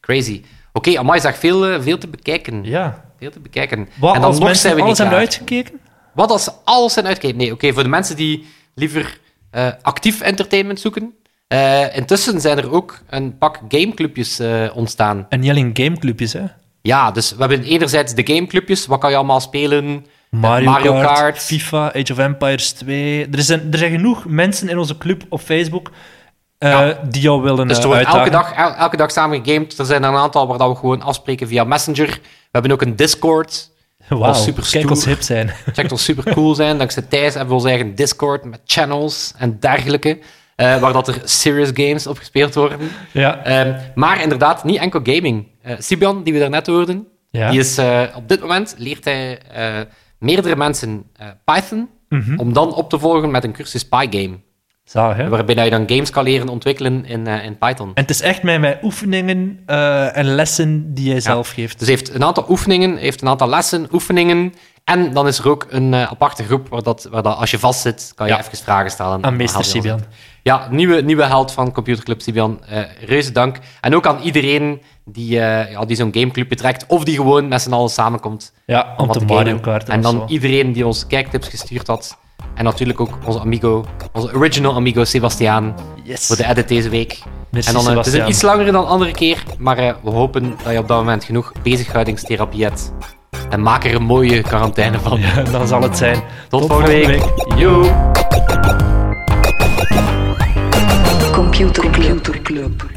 B: crazy. Oké, amai, zeg, veel, eh, veel te bekijken.
C: Ja.
B: Veel te bekijken.
C: Wat,
B: en dan
C: als
B: nog zijn we niet
C: alles
B: klaar.
C: uitgekeken?
B: Wat als alles zijn uitgekeken? Nee, oké, voor de mensen die liever eh, actief entertainment zoeken. eh, intussen zijn er ook een pak gameclubjes ontstaan.
C: En niet alleen gameclubjes, hè.
B: Ja, dus we hebben enerzijds de gameclubjes. Wat kan je allemaal spelen?
C: Mario,
B: Mario
C: Kart,
B: Kart.
C: FIFA, Age of Empires 2. Er zijn, er zijn genoeg mensen in onze club op Facebook eh,
B: Ja.
C: die jou willen
B: Dus er
C: eh,
B: wordt elke dag, el- elke dag samen gegamed. Er zijn er een aantal waar dat we gewoon afspreken via Messenger. We hebben ook een Discord.
C: Wauw,
B: super
C: kijk
B: stoer.
C: ons hip zijn. [LAUGHS]
B: Checkt ons super cool zijn. Dankzij Thijs hebben we onze eigen Discord met channels en dergelijke. eh, waar dat er serious games op gespeeld worden.
C: ja.
B: Ehm, maar inderdaad, niet enkel gaming. Sibian, die we daarnet hoorden,
C: Ja.
B: die is op dit moment leert hij meerdere mensen eh, Python.
C: Mhm.
B: Om dan op te volgen met een cursus PyGame.
C: Zalig, hè?
B: Waarbij je dan games kan leren ontwikkelen in, eh, in Python.
C: En het is echt met, met oefeningen eh, en lessen die jij zelf geeft.
B: Dus heeft een aantal oefeningen, heeft een aantal lessen, oefeningen. En dan is er ook een aparte groep waar, dat, waar dat, als je vastzit, kan je
C: Ja.
B: even vragen stellen.
C: Aan meester Sibian.
B: Ja, nieuwe, nieuwe held van Computerclub Sibian. Reuze dank. En ook aan iedereen die, eh, ja, die zo'n gameclub betrekt, of die gewoon met z'n allen samenkomt.
C: Ja, om te
B: gamen.
C: Mario Kart en,
B: En dan
C: zo.
B: iedereen die ons kijktips gestuurd had. En natuurlijk ook onze amigo, onze original amigo Sebastiaan,
C: Yes.
B: voor de edit deze week.
C: Merci,
B: en dan, eh, het is een iets langer dan andere keer, maar eh, we hopen dat je op dat moment genoeg bezighoudingstherapie hebt. En maak er een mooie quarantaine van.
C: Ja, dan zal het zijn.
B: Tot,
C: Tot
B: volgende week.
C: volgende
B: Yo.
A: Computer Club.